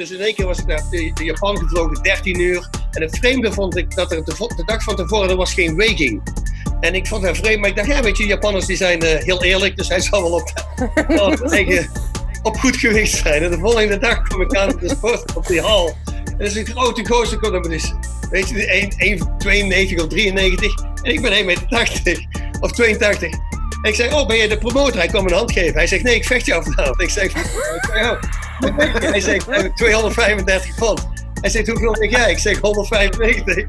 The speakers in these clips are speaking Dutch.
Dus in één keer was ik naar de, Japan gevlogen, 13 uur. En het vreemde vond ik dat er de, dag van tevoren er was geen weging. En ik vond het vreemd, maar ik dacht, ja, weet je, Japanners die zijn eh, heel eerlijk, dus hij zal wel op, op, goed gewicht zijn. En de volgende dag kwam ik aan op de sport, op die hal. En er is een grote gozer, komt dus, weet je, 1,92 of 93. En ik ben 1,80 meter of 82. En ik zeg, oh, ben je de promotor? Hij kwam me een hand geven. Hij zegt, nee, ik vecht jou vanavond. Ik zeg, ik zeg, oh. Hij zegt, eh, 235 pond. Hij zegt, hoeveel denk jij? Ik zeg, 195.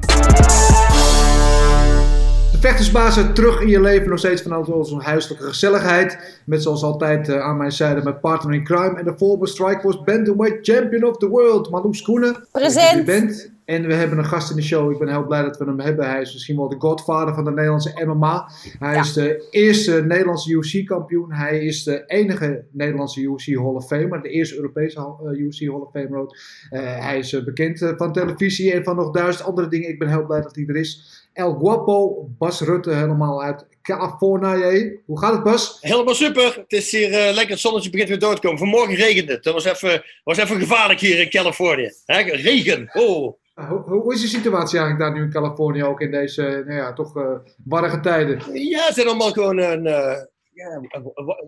De vechtersbazen terug in je leven, nog steeds vanuit onze huiselijke gezelligheid. Met zoals altijd eh, aan mijn zijde mijn partner in crime en de former Strikeforce Bantamweight Champion of the World, Marloes Koenen. Present. Dat je bent. En we hebben een gast in de show. Ik ben heel blij dat we hem hebben. Hij is misschien wel de godvader van de Nederlandse MMA. Hij Ja. is de eerste Nederlandse UFC-kampioen. Hij is de enige Nederlandse UFC Hall of Famer. De eerste Europese eh, UFC Hall of Famer ook. Eh, hij is eh, bekend van televisie en van nog duizend andere dingen. Ik ben heel blij dat hij er is. El Guapo, Bas Rutte, helemaal uit Californië. Hoe gaat het, Bas? Helemaal super. Het is hier lekker, het zonnetje begint weer door te komen. Vanmorgen regende het. Dat was even, was even gevaarlijk hier in Californië. Hè? Regen. Oh. Hoe, hoe is de situatie eigenlijk daar nu in Californië, ook in deze, eh, nou ja, toch eh warrige tijden? Ja, het zijn allemaal gewoon een... eh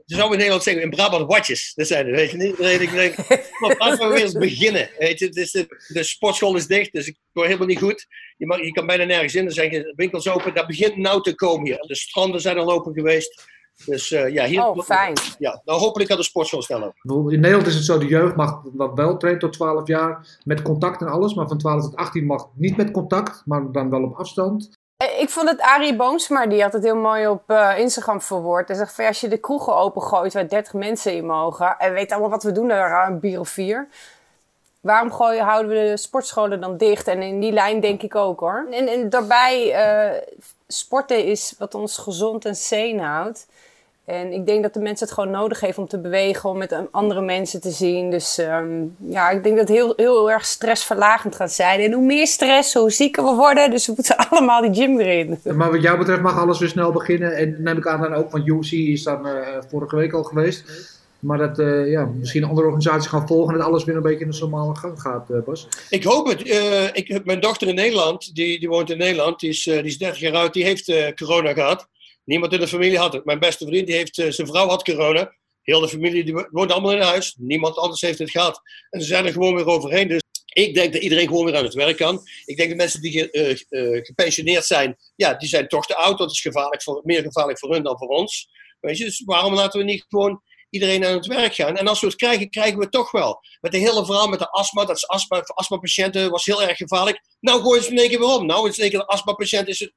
zou in Nederland zeggen, in Brabant watjes. Dat zijn er, weet je niet. Ik denk, laten we weer eens beginnen. Weet je, het de, sportschool is dicht, dus ik word helemaal niet goed. Je, mag, je kan bijna nergens in, er zijn winkels open. Dat begint nou te komen hier. De stranden zijn al open geweest. Dus eh, ja, hier... Oh, fijn. Ja, nou hopelijk gaat de sportschool snel. Bijvoorbeeld In Nederland is het zo, de jeugd mag dat wel trainen tot 12 jaar, met contact en alles. Maar van 12 tot 18 mag niet met contact, maar dan wel op afstand. Eh, Ik vond het Arie Boomsma, die had het heel mooi op eh, Instagram verwoord. Hij zegt van, als je de kroegen opengooit waar 30 mensen in mogen... en weet allemaal wat we doen daar, een bier of vier... waarom gooien, houden we de sportscholen dan dicht? En in die lijn denk ik ook, hoor. En, en daarbij, eh, sporten is wat ons gezond en sane houdt. En ik denk dat de mensen het gewoon nodig heeft om te bewegen, om met andere mensen te zien. Dus ehm, ja, ik denk dat het heel, heel erg stressverlagend gaat zijn. En hoe meer stress, hoe zieker we worden. Dus we moeten allemaal die gym weer in. Maar wat jou betreft mag alles weer snel beginnen. En neem ik aan dan ook, want UFC is dan eh, vorige week al geweest. Maar dat eh, ja, misschien andere organisaties gaan volgen en dat alles weer een beetje in de normale gang gaat, eh, Bas. Ik hoop het. Eh, ik, heb mijn dochter in Nederland, die, die woont in Nederland, die is, eh, die is 30 jaar oud, die heeft eh, corona gehad. Niemand in de familie had het. Mijn beste vriend, die heeft, eh, zijn vrouw had corona. Heel de familie die wo- woont allemaal in huis. Niemand anders heeft het gehad. En ze zijn er gewoon weer overheen. Dus ik denk dat iedereen gewoon weer aan het werk kan. Ik denk dat mensen die eh, eh, gepensioneerd zijn, ja, die zijn toch te oud. Dat is gevaarlijk voor, meer gevaarlijk voor hun dan voor ons. Weet je, dus waarom laten we niet gewoon iedereen aan het werk gaan? En als we het krijgen, krijgen we het toch wel. Met de hele verhaal met de astma, dat is astma voor astmapatiënten was heel erg gevaarlijk. Nou gooien ze in één keer weer om. Nou in één keer de astmapatiënt is het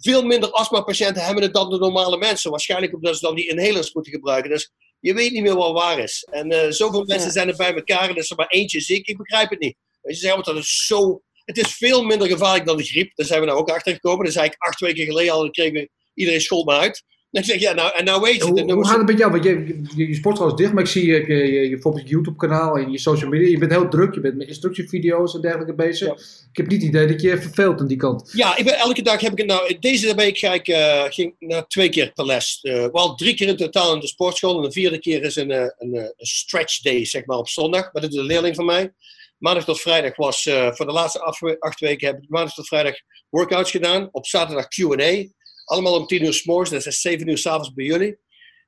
veel minder astmapatiënten hebben het dan de normale mensen. Waarschijnlijk omdat ze dan die inhalers moeten gebruiken. Dus je weet niet meer wat waar is. En eh, zoveel mensen Ja. zijn er bij elkaar en er is er maar eentje ziek. Ik begrijp het niet. Je, zeggen, dat is zo... Het is veel minder gevaarlijk dan de griep. Daar zijn we nou ook achter gekomen. Dat is eigenlijk acht weken geleden al. Dan kregen we iedereen school me uit. Ik zeg, ja, nou, en nou weet je het. Hoe, gaat het met jou? Want je, je, je sportschool is dicht, maar ik zie je, je, je, je bijvoorbeeld je YouTube-kanaal en je social media. Je bent heel druk, je bent met instructievideo's en dergelijke bezig. Ja. Ik heb niet het idee dat je verveelt aan die kant. Ja, ik ben, elke dag heb ik het nou. Deze week ga ik eh, ging naar twee keer per les. Eh, wel drie keer in totaal in de sportschool. En de vierde keer is een, eh, een, eh, een stretch day, zeg maar, op zondag. Maar dit is een leerling van mij. Maandag tot vrijdag was, eh, voor de laatste acht weken heb ik maandag tot vrijdag workouts gedaan. Op zaterdag QA. Allemaal om tien uur s morgens, dat is zeven uur s'avonds bij jullie.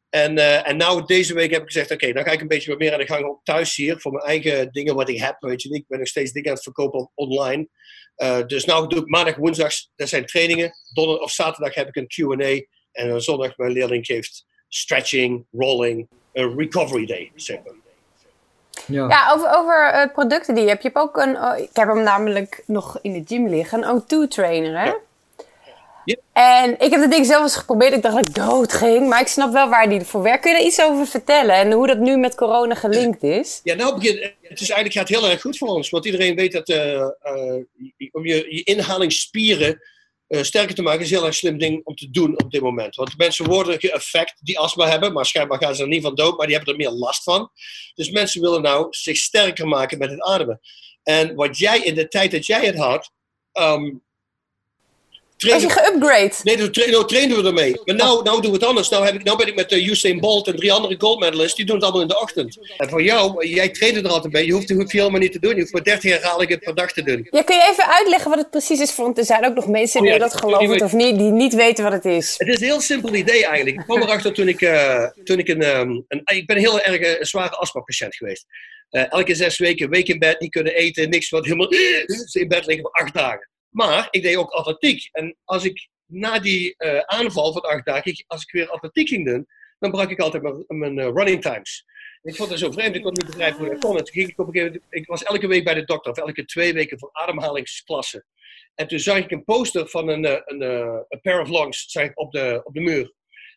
En, eh, en nou, deze week heb ik gezegd, oké, dan ga ik een beetje wat meer aan de gang ook thuis hier. Voor mijn eigen dingen wat ik heb, weet je niet. Ik ben nog steeds dingen aan het verkopen online. Eh, dus nou doe ik maandag, woensdags, dat zijn trainingen. Donderdag of zaterdag heb ik een Q&A. En dan zondag mijn leerling geeft stretching, rolling, een recovery day, zeg maar. Ja. Ja, over, over eh, producten die je hebt. Je hebt ook een, oh, ik heb hem namelijk nog in de gym liggen, een O2-trainer, hè? Ja. En ik heb dat ding zelf eens geprobeerd. Ik dacht dat ik dood ging, maar ik snap wel waar die ervoor werkt. Kun je daar iets over vertellen en hoe dat nu met corona gelinkt is? Ja, nou begint, het is eigenlijk gaat heel erg goed voor ons. Want iedereen weet dat eh, eh, om je, je inhalingsspieren eh, sterker te maken is een heel erg slim ding om te doen op dit moment. Want mensen worden geëffect die astma hebben, maar schijnbaar gaan ze er niet van dood, maar die hebben er meer last van. Dus mensen willen nou zich sterker maken met het ademen. En wat jij in de tijd dat jij het had, ehm, Was je geupgrade? Nee, toen tra nou trainden we ermee. Maar nou, nou doen we het anders. Nou, heb ik, nou ben ik met uh, Usain Bolt en drie andere gold medalists. Die doen het allemaal in de ochtend. En voor jou, jij traint er altijd bij. Je hoeft, hoeft je helemaal niet te doen. Je hoeft maar 30 herhalingen per dag te doen. Ja, kun je even uitleggen wat het precies is? Want er zijn ook nog mensen die oh, ja, dat geloven of niet, die niet weten wat het is. Het is een heel simpel idee eigenlijk. Ik kwam erachter toen ik, uh, toen ik een, um, een... Ik ben heel erg uh, een zware astma-patiënt geweest. Uh, elke zes weken, week in bed, niet kunnen eten, niks. Wat helemaal in bed liggen voor acht dagen. Maar ik deed ook atletiek. En als ik na die uh, aanval van acht dagen, als ik weer atletiek ging doen, dan brak ik altijd mijn, mijn uh, running times. Ik vond het zo vreemd, ik kon niet begrijpen hoe dat kon. toen ging ik, op een gegeven ik was elke week bij de dokter, of elke twee weken voor ademhalingsklassen. En toen zag ik een poster van een, een, een, een pair of lungs zag ik op, de, op de muur.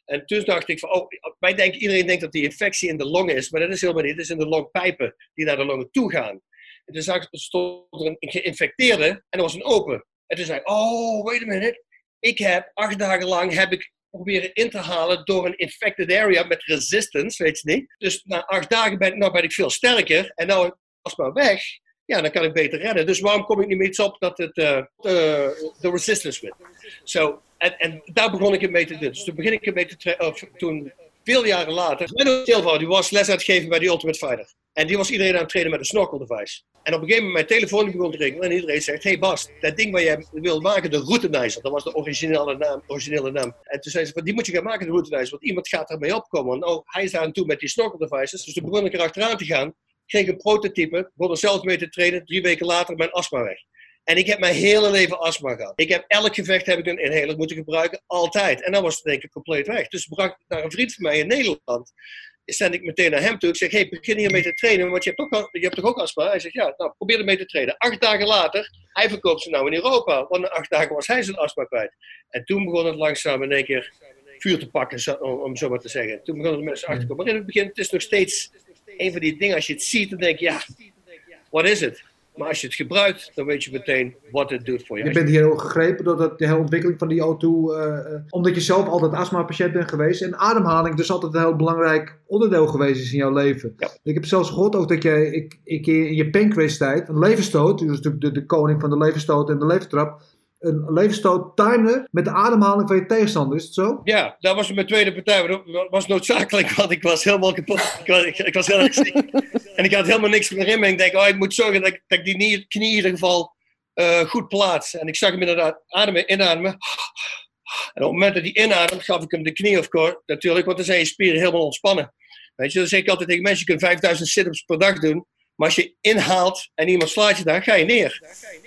En toen dacht ik van, oh, wij denken, iedereen denkt dat die infectie in de longen is, maar dat is helemaal niet. Het is in de longpijpen die naar de longen toe gaan. En stond een geïnfecteerde en er was een open. En toen zei ik, oh, wait a minute. Ik heb acht dagen lang heb ik proberen in te halen door een infected area met resistance, weet je niet. Dus na acht dagen ben, nou ik veel sterker en nou was maar weg. Ja, dan kan ik beter redden. Dus waarom kom ik niet meer iets op dat het uh, de, de resistance wint? So, en, daar begon ik mee te doen. Dus toen begin ik ermee te of toen veel jaren later. Silva, die was les uitgeven bij de Ultimate Fighter. En die was iedereen aan het trainen met een snorkel device. En op een gegeven moment mijn telefoon begon te ringen en iedereen zegt: Hey Bas, dat ding waar jij wil maken, de routinizer, dat was de originele naam. Originele naam. En toen zei ze: Die moet je gaan maken, de routinizer, want iemand gaat ermee opkomen. Nou, hij is aan toe met die snorkel devices. Dus toen begon ik er achteraan te gaan, kreeg een prototype, begon er zelf mee te trainen. Drie weken later mijn astma weg. En ik heb mijn hele leven astma gehad. Ik heb elk gevecht heb ik een inhaler moeten gebruiken, altijd. En dan was het denk ik compleet weg. Dus bracht naar een vriend van mij in Nederland. Zend ik meteen naar hem toe. Ik zeg, hey, begin hiermee te trainen, want je hebt, toch, je hebt toch ook astma? Hij zegt, ja, nou, probeer ermee te trainen. Acht dagen later, hij verkoopt ze nou in Europa. Want na acht dagen was hij zijn astma kwijt. En toen begon het langzaam in één keer vuur te pakken, om zo maar te zeggen. Toen begonnen de mensen achter te komen. Maar in het begin, het is nog steeds een van die dingen, als je het ziet, dan denk je, ja, wat is het? Maar als je het gebruikt, dan weet je meteen wat het doet voor je. Je bent hier heel gegrepen door de hele ontwikkeling van die O2. Uh, eh, omdat je zelf altijd astma-patiënt bent geweest. En ademhaling dus altijd een heel belangrijk onderdeel geweest is in jouw leven. Ik heb zelfs gehoord ook dat je ik, ik in je pancreas-tijd, een levenstoot, dus de, de, de koning van de levenstoot en de levenstrap, een levensstoot timen met de ademhaling van je tegenstander. Is het zo? Ja, dat was mijn tweede partij. Dat was noodzakelijk, want ik was helemaal kapot. Ik was, ik, was heel erg ziek. en ik had helemaal niks meer in me. Ik denk, oh, ik moet zorgen dat ik, die knie in ieder geval uh, goed plaats. En ik zag hem inderdaad ademen, inademen. En op het moment dat hij inademt, gaf ik hem de knie of course, natuurlijk, want dan zijn je spieren helemaal ontspannen. Weet je, dan zeg ik altijd tegen mensen, je kunt 5000 sit-ups per dag doen. Maar als je inhaalt en iemand slaat je daar, ga je neer.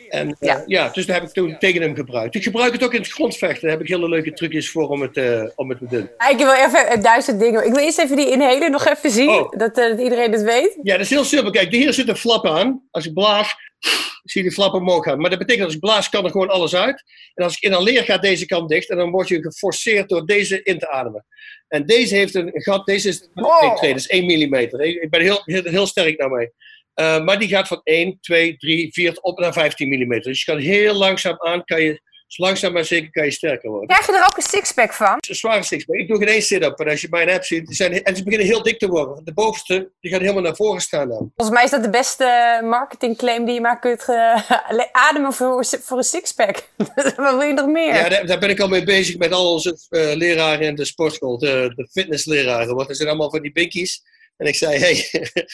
En ja. Uh, ja, dus daar heb ik toen tegen hem gebruikt. Ik gebruik het ook in het grondvechten. Daar heb ik hele leuke trucjes voor om het, uh, om het te doen. Ik wil even duizend dingen. Ik wil eerst even die inhaler nog even zien, oh. dat, dat, iedereen het weet. Ja, dat is heel simpel. Kijk, hier zit een flap aan. Als ik blaas, zie je die flap omhoog gaan. Maar dat betekent dat als ik blaas, kan er gewoon alles uit. En als ik inhaleer, gaat deze kant dicht. En dan word je geforceerd door deze in te ademen. En deze heeft een gat. Deze is, oh. dat is 1 mm. Ik ben heel, heel, heel sterk daarmee. Uh, maar die gaat van 1, 2, 3, 4 op naar 15 mm. Dus je kan heel langzaam aan, kan je, langzaam maar zeker kan je sterker worden. Krijg je er ook een sixpack van? Een zware sixpack. Ik doe geen één sit-up. En als je mijn app ziet, die zijn, en ze beginnen heel dik te worden. De bovenste, die gaat helemaal naar voren staan dan. Volgens mij is dat de beste marketingclaim die je maar kunt ademen voor, voor een sixpack. Wat wil je nog meer? Ja, daar, daar, ben ik al mee bezig met al onze uh, leraren in de sportschool. De, de fitnessleraren. Want er zijn allemaal van die binkies. En ik zei, hey,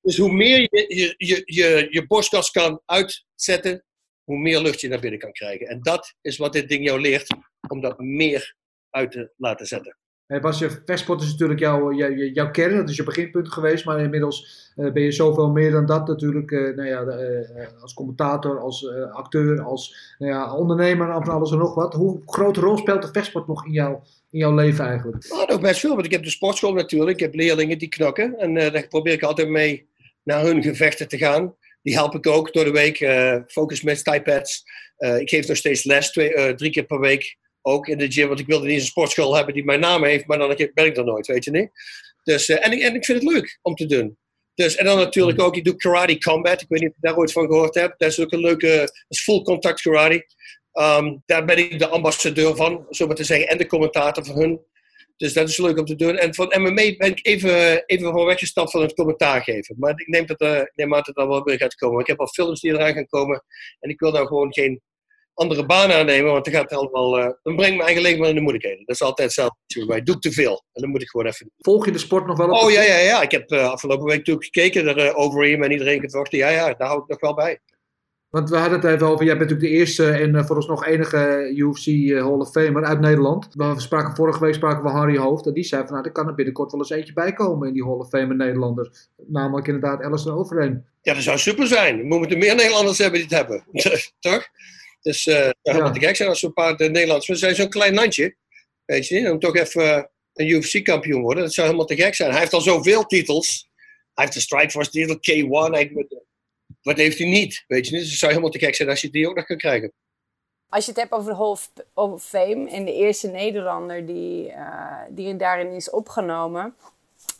Dus hoe meer je je, je, je borstkas kan uitzetten, hoe meer lucht je naar binnen kan krijgen. En dat is wat dit ding jou leert, om dat meer uit te laten zetten. Hey Bas, je vechtsport is natuurlijk jouw, jouw, jouw kern, dat is je beginpunt geweest, maar inmiddels uh, ben je zoveel meer dan dat natuurlijk. Uh, nou ja, als commentator, als acteur, als nou ja, ondernemer en van alles en nog wat. Hoe grote rol speelt de vechtsport nog in, in jouw leven eigenlijk? Oh, nog best veel, want ik heb de sportschool natuurlijk. Ik heb leerlingen die knokken en daar probeer ik altijd mee naar hun gevechten te gaan. Die help ik ook door de week. focus met typepads. ik geef nog steeds les, twee, drie keer per week ook in de gym, want ik wilde niet eens een sportschool hebben die mijn naam heeft, maar dan ben ik er nooit, weet je niet. Dus, uh, en, en ik vind het leuk om te doen. Dus, en dan natuurlijk hmm. ook, ik doe karate combat. Ik weet niet of je daar ooit van gehoord hebt. Dat is ook een leuke, dat is full contact karate. Um, daar ben ik de ambassadeur van, zo maar te zeggen, en de commentator van hun. Dus dat is leuk om te doen. En van MMA ben ik even, even van weggestapt van het commentaar geven. Maar ik neem, dat, uh, ik neem aan dat dat wel weer gaat komen. Ik heb al films die eraan gaan komen. En ik wil nou gewoon geen andere baan aannemen, want dan gaat het allemaal. Uh, dan brengt me eigenlijk maar in de moeilijkheden. Dat is altijd hetzelfde bij Doe ik te veel. En dan moet ik gewoon even. Volg je de sport nog wel op? Oh ja, ja, ja. Ik heb uh, afgelopen week toen gekeken naar uh, Overeem en iedereen gevochten. Ja, ja, daar hou ik nog wel bij. Want we hadden het even over, jij bent natuurlijk de eerste en uh, vooralsnog enige UFC Hall of Famer uit Nederland. We spraken vorige week spraken we Harry Hoofd en die zei van nou, er kan er binnenkort wel eens eentje bij komen in die Hall of Famer Nederlanders. Namelijk inderdaad Alistair Overeem. Ja, dat zou super zijn. We moeten meer Nederlanders hebben die het hebben. Toch? Dus uh, dat ja. te gek zijn als we een paar Nederlanders... We zijn zo'n klein landje, weet je niet? Om toch even een UFC-kampioen worden. Dat zou helemaal te gek zijn. Hij heeft al zoveel titels. Hij heeft de Strikeforce titel, K1. Hij, wat heeft hij niet? Weet je niet? Dus het zou helemaal te gek zijn als je die ook nog kan krijgen. Als je het hebt over de Hall of Fame en de eerste Nederlander die, uh, die daarin is opgenomen,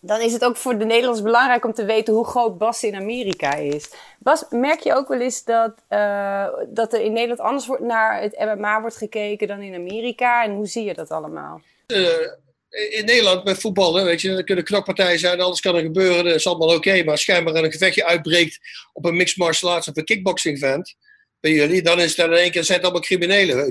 dan is het ook voor de Nederlanders belangrijk om te weten hoe groot Bas in Amerika is. Bas, merk je ook wel eens dat, uh, dat er in Nederland anders wordt naar het MMA wordt gekeken dan in Amerika? En hoe zie je dat allemaal? Uh, in Nederland met voetballen, weet je, er kunnen knokpartijen zijn, alles kan er gebeuren, dat is allemaal oké. Maar schijnbaar een gevechtje uitbreekt op een mixed martial arts of een kickboxing event bij jullie, dan is dat in één keer zijn het allemaal criminelen?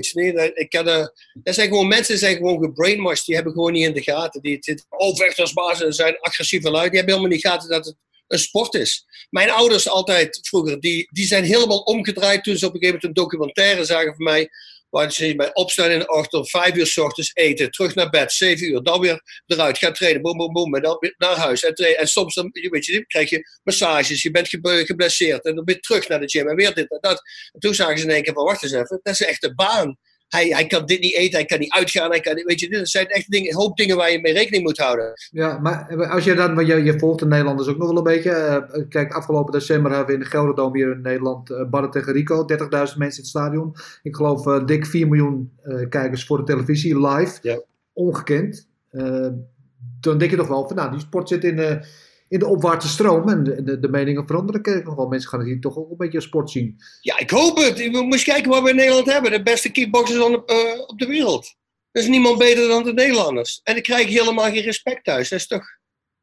Ik kan, uh, dat zijn gewoon mensen, zijn gewoon gebrainwashed, die hebben gewoon niet in de gaten. Die zitten, oh, vechtersbazen zijn agressieve lui, die hebben helemaal niet gaten dat het een sport is. Mijn ouders altijd vroeger, die, die zijn helemaal omgedraaid toen ze op een gegeven moment een documentaire zagen van mij Waar ze bij opstaan in de ochtend, vijf uur s ochtends eten, terug naar bed, zeven uur, dan weer eruit, gaan trainen, boem, boem, boem, en dan weer naar huis. En, soms dan, weet je, krijg je massages, je bent geblesseerd en dan weer terug naar de gym en weer dit en dat. En toen zagen ze in één keer van, wacht eens even, dat is echt een baan. Hij, hij kan dit niet eten, hij kan niet uitgaan, hij kan, weet je, dit zijn echt dingen, een hoop dingen waar je mee rekening moet houden. Ja, maar als je dan, je, je volgt de Nederlanders ook nog wel een beetje. Uh, kijk, afgelopen december hebben we in de Gelderdoom hier in Nederland uh, Barre tegen Rico, 30.000 mensen in het stadion. Ik geloof uh, dik 4 miljoen kijkers voor de televisie, live. Ja. Ongekend. dan denk je toch wel van, nou, die sport zit in de in de opwaartse stroom. En de, de, de meningen veranderen. Kijk, nog wel mensen gaan het hier toch ook een beetje als sport zien. Ja, ik hoop het. We moeten kijken wat we in Nederland hebben. De beste kickboxers op, uh, op de wereld. Er is niemand beter dan de Nederlanders. En ik krijg helemaal geen respect thuis. Dat is toch,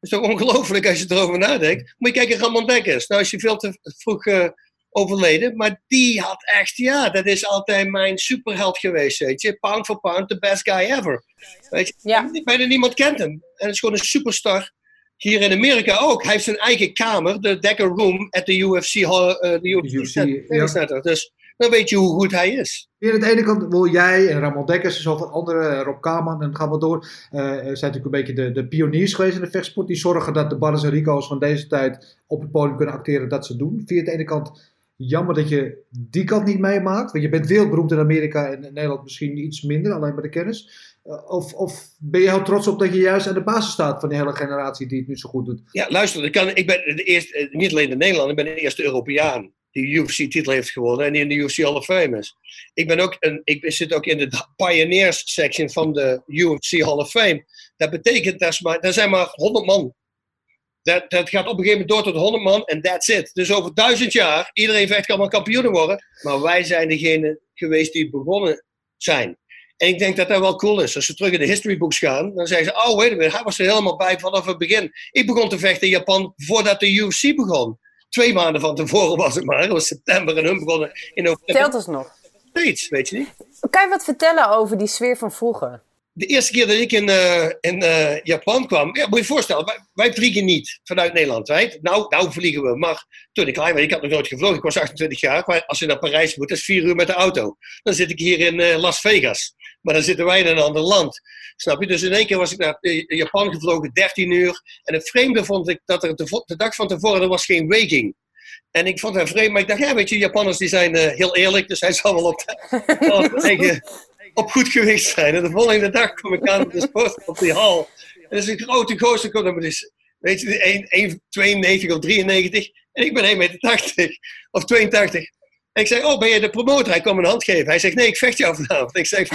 dat is toch ongelooflijk als je erover nadenkt. Moet je kijken, Ramon Dekkers. Nou is je veel te vroeg uh, overleden. Maar die had echt, ja, dat is altijd mijn superheld geweest. Weet je, pound for pound, the best guy ever. Weet je, ja. bijna niemand kent hem. En het is gewoon een superstar hier in Amerika ook. Hij heeft zijn eigen kamer, de Decker Room, at the UFC, uh, de UFC, UFC Center. Dus dan weet je hoe goed hij is. Hier aan de ene kant wil jij en Ramon Dekkers en zoveel andere, Rob Kaman en gaan we door, uh, zijn natuurlijk een beetje de, de pioniers geweest in de vechtsport. Die zorgen dat de Barres en Rico's van deze tijd op het podium kunnen acteren dat ze doen. Aan de ene kant jammer dat je die kant niet meemaakt? Want je bent wereldberoemd in Amerika en in Nederland misschien iets minder, alleen maar de kennis. Of, of, ben je heel trots op dat je juist aan de basis staat van die hele generatie die het nu zo goed doet? Ja, luister, ik, kan, ik ben de eerste, niet alleen de Nederlander, ik ben de eerste Europeaan die UFC-titel heeft gewonnen en die in de UFC Hall of Fame is. Ik, ben ook een, ik zit ook in de pioneers section van de UFC Hall of Fame. Dat betekent, dat, maar, dat zijn maar 100 man. Dat, dat gaat op een gegeven moment door tot 100 man en that's it. Dus over duizend jaar, iedereen vecht kan maar kampioen worden, maar wij zijn degene geweest die begonnen zijn. En ik denk dat dat wel cool is. Als ze terug in de history books gaan, dan zeggen ze: Oh, weet je, hij was er helemaal bij vanaf het begin. Ik begon te vechten in Japan voordat de UFC begon. Twee maanden van tevoren was het maar. Dat was september en hun begonnen in november. Telt ons nog. Steeds, weet je niet. Kan je wat vertellen over die sfeer van vroeger? De eerste keer dat ik in, uh, in uh, Japan kwam, ja, moet je je voorstellen, wij, wij, vliegen niet vanuit Nederland. Right? Nou, nou vliegen we, maar toen ik klein was, ik had nog nooit gevlogen, ik was 28 jaar, maar als je naar Parijs moet, dat is vier uur met de auto. Dan zit ik hier in uh, Las Vegas. Maar dan zitten wij in een ander land. Snap je? Dus in één keer was ik naar Japan gevlogen, 13 uur. En het vreemde vond ik dat er de, de dag van tevoren er was geen waking. En ik vond het vreemd, maar ik dacht, ja, weet je, Japanners die zijn uh, heel eerlijk, dus hij zal wel op, op, op goed gewicht zijn. En de volgende dag kom ik aan de sport op die hal. En dat is een grote gozer, komt dus, weet je, 1,92 of 93. En ik ben 1,80 meter of 82. En ik zeg, oh, ben je de promotor? Hij kwam me een hand geven. Hij zegt, nee, ik vecht jou vanavond. Ik zeg,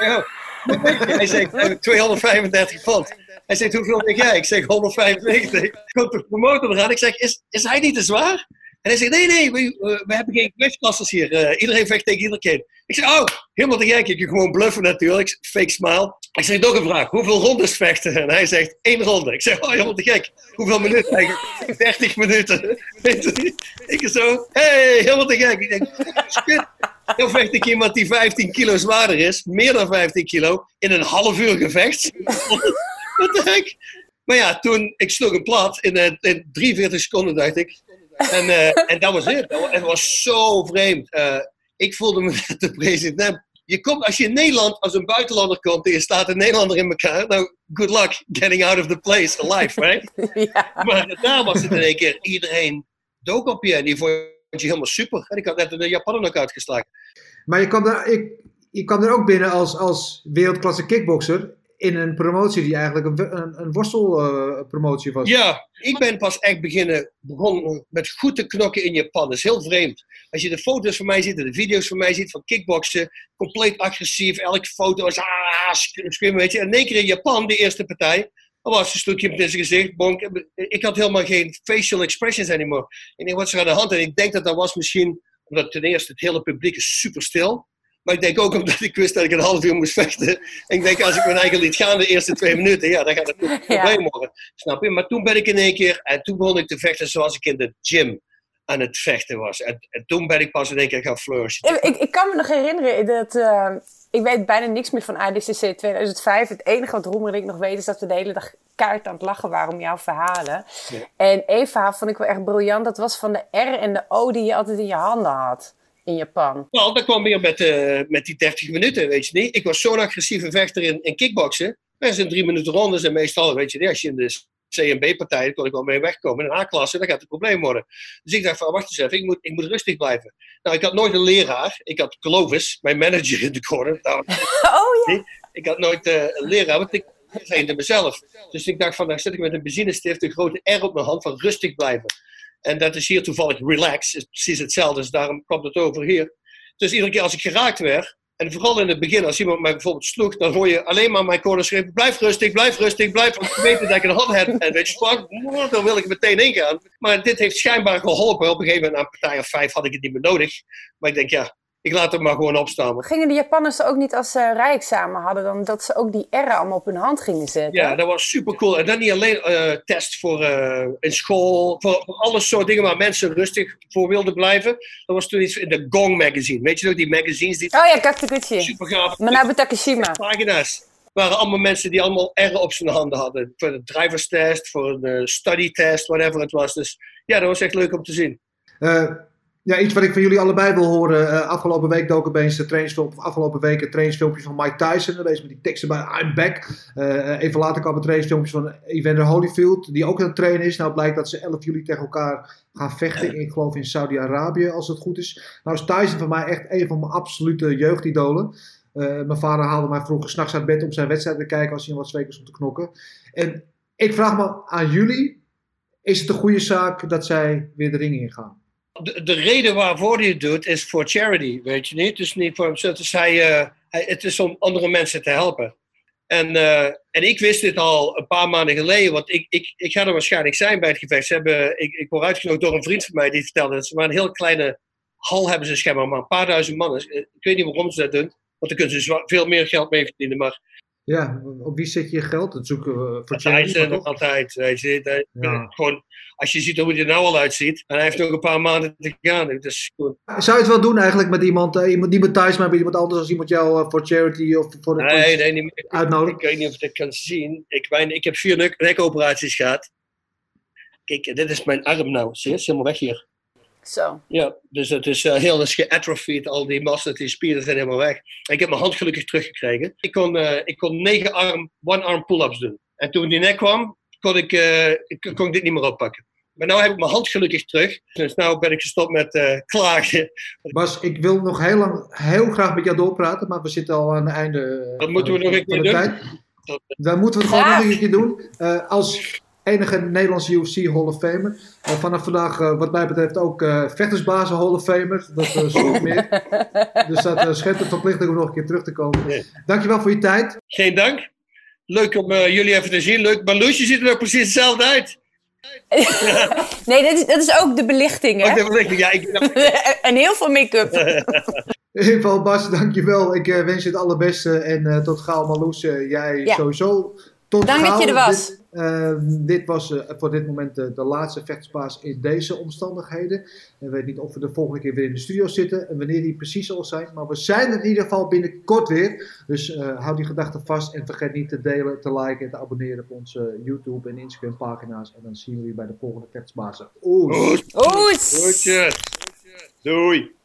oh. Hij zegt, 235 pond. Hij zegt, hoeveel denk jij? Ik zeg, 195. Komt de promotor eraan. Ik zeg, is, is hij niet te zwaar? hij zegt, nee, nee, we, uh, we hebben geen gewichtsklassers hier. Uh, iedereen vecht tegen iedereen. Ik zeg, oh, helemaal te gek. Je gewoon bluffen natuurlijk. Fake smile. Ik zeg, nog een vraag. Hoeveel rondes vechten? En hij zegt, één ronde. Ik zeg, oh, helemaal te gek. Hoeveel minuten eigenlijk? 30 minuten. ik zo, hey, helemaal te gek. Ik denk, shit. Dan vecht ik iemand die 15 kilo zwaarder is. Meer dan 15 kilo. In een half uur gevecht. Wat de heck? Maar ja, toen, ik sloeg een plat in, uh, in 43 seconden, dacht ik. En, en dat was het. Het was zo vreemd. Uh, ik voelde me net de president. Je komt, als je in Nederland als een buitenlander komt en je staat een Nederlander in elkaar, nou, good luck getting out of the place alive, right? ja. Maar daar was het in één keer, iedereen dook op je en die vond je helemaal super. En ik had net de Japaner ook uitgeslagen. Maar je kwam er, ik, je kwam er ook binnen als, als wereldklasse kickboxer in een promotie die eigenlijk een, een, een worstelpromotie uh, was. Ja, ik ben pas echt beginnen, begonnen met goed te knokken in Japan. Dat is heel vreemd. Als je de foto's van mij ziet en de video's van mij ziet van kickboksen, compleet agressief, elke foto was ah, screamen, weet je. En in één keer in Japan, de eerste partij, dat was een stukje met zijn gezicht, bonk. Ik had helemaal geen facial expressions anymore. Ik denk, wat is er aan de hand? En ik denk dat dat was misschien, omdat ten eerste het hele publiek is super stil maar ik denk ook omdat ik wist dat ik een half uur moest vechten. En ik denk, als ik mijn eigen liet gaan de eerste twee minuten, ja, dan gaat het probleem worden. Snap je? Maar toen ben ik in één keer, en toen begon ik te vechten zoals ik in de gym aan het vechten was. En, en toen ben ik pas in één keer gaan flourishen. Ik, ik kan me nog herinneren dat... Uh, ik weet bijna niks meer van ADCC 2005. Het enige wat Roemer en ik nog weet is dat we de hele dag kaart aan het lachen waren om jouw verhalen. En één verhaal vond ik wel echt briljant. Dat was van de R en de O die je altijd in je handen had in Japan? Nou, dat kwam weer met, uh, met die 30 minuten, weet je niet. Ik was zo'n agressieve vechter in, in kickboksen. En zijn drie minuten rondes en meestal, weet je niet, als je in de C&B-partij, kon ik wel mee wegkomen. In een A-klasse, dan gaat het probleem worden. Dus ik dacht van, wacht eens even, ik moet, ik moet rustig blijven. Nou, ik had nooit een leraar. Ik had Clovis, mijn manager in de corner. Nou, oh ja. Ik had nooit uh, een leraar, want ik trainde mezelf. Dus ik dacht van, dan zit ik met een benzinestift, een grote R op mijn hand, van rustig blijven. En dat is hier toevallig relax, is precies hetzelfde, dus daarom kwam het over hier. Dus iedere keer als ik geraakt werd, en vooral in het begin, als iemand mij bijvoorbeeld sloeg, dan hoor je alleen maar mijn corner schreeuwen, blijf rustig, blijf rustig, blijf, want ik weet dat ik een hand heb. En weet je, dan wil ik meteen ingaan. Maar dit heeft schijnbaar geholpen. Op een gegeven moment, na een partij of vijf, had ik het niet meer nodig. Maar ik denk, ja, ik laat hem maar gewoon opstaan. Gingen de Japanners ook niet als ze rijexamen hadden, dan dat ze ook die R'en allemaal op hun hand gingen zetten? Ja, dat was super cool. En dan niet alleen uh, test voor uh, in school, voor, voor alle soort dingen waar mensen rustig voor wilden blijven. Dat was toen iets in de Gong magazine. Weet je nog, die magazines? Die oh ja, Kakutakuchi. Super gaaf. Manabu Takashima. Pagina's waren allemaal mensen die allemaal R'en op zijn handen hadden. Voor de driverstest, voor een uh, study test, whatever het was. Dus ja, dat was echt leuk om te zien. Ja, iets wat ik van jullie allebei wil horen. Uh, afgelopen week dook opeens de trainingsfilm, of afgelopen week een van Mike Tyson. Deze met die teksten bij I'm back. Uh, even later kwam een trainingsfilmpje van Evander Holyfield, die ook een trainer is. Nou blijkt dat ze 11 juli tegen elkaar gaan vechten. Ik geloof in Saudi-Arabië, als het goed is. Nou is Tyson voor mij echt een van mijn absolute jeugdidolen. Uh, mijn vader haalde mij vroeger s'nachts uit bed om zijn wedstrijd te kijken als hij in wat weken stond te knokken. En ik vraag me aan jullie, is het een goede zaak dat zij weer de ring ingaan? De, de, reden waarvoor hij het doet is voor charity, weet je niet? Dus niet voor hemzelf. Dus hij, uh, hij, het is om andere mensen te helpen. En, uh, en ik wist dit al een paar maanden geleden, want ik, ik, ik ga er waarschijnlijk zijn bij het gevecht. Ze hebben, ik, ik word uitgenodigd door een vriend van mij die vertelde dat ze maar een heel kleine hal hebben ze schijnbaar, maar een paar duizend mannen. Ik weet niet waarom ze dat doen, want dan kunnen ze veel meer geld mee verdienen. Maar ja, op wie zet je je geld? Dat zoeken we voor Tyson nog altijd. Weet je, ja. gewoon, als je ziet hoe hij er nou al uitziet. En hij heeft nog een paar maanden te gaan. Dus. Zou je het wel doen eigenlijk met iemand, uh, iemand niet met Tyson, maar met iemand anders als iemand jou uh, voor charity of voor de nee, nee, niet meer. Ik, weet niet of ik dat kan zien. Ik, mijn, ik heb vier nek nekoperaties gehad. Kijk, dit is mijn arm nou. Zie je, is helemaal weg hier. Zo. Ja, dus het is uh, heel is geatrophied. Al die massa, die spieren zijn helemaal weg. ik heb mijn hand gelukkig teruggekregen. Ik kon, uh, ik kon negen arm, one-arm pull-ups doen. En toen die nek kwam, kon ik, uh, ik, kon ik dit niet meer oppakken. Maar nu heb ik mijn hand gelukkig terug. Dus nu ben ik gestopt met klagen. Bas, ik wil nog heel lang, heel graag met jou doorpraten, maar we zitten al aan het einde. Dat moeten we nog een keer doen. Tijd. Dan moeten we het gewoon nog een keer doen. als enige Nederlandse UFC Hall of Famer. Vanaf vandaag, uh, wat mij betreft, ook uh, vechtersbazen Hall of Famer. Dat is uh, meer. Dus dat uh, schept een verplichting om nog een keer terug te komen. Dankjewel voor je tijd. Geen dank. Leuk om jullie even te zien. Leuk. Marloesje ziet er ook precies hetzelfde uit. nee, dat is, dat is ook de belichting, hè? Dat ik, ja, ik, en heel veel make-up. In ieder geval, Bas, dankjewel. Ik uh, wens je het allerbeste en uh, tot gauw, Marloes. Uh, jij Ja. sowieso tot Dank gauw. dat je er was. Dit, uh, dit was uh, voor dit moment de, de laatste vechtspaas in deze omstandigheden. Ik weet niet of we de volgende keer weer in de studio zitten en wanneer die precies zal zijn. Maar we zijn er in ieder geval binnenkort weer. Dus uh, houd die gedachten vast en vergeet niet te delen, te liken en te abonneren op onze YouTube en Instagram pagina's. En dan zien we je bij de volgende vechtspazen. Oeh. Oes. Oes! Groetjes. Doei.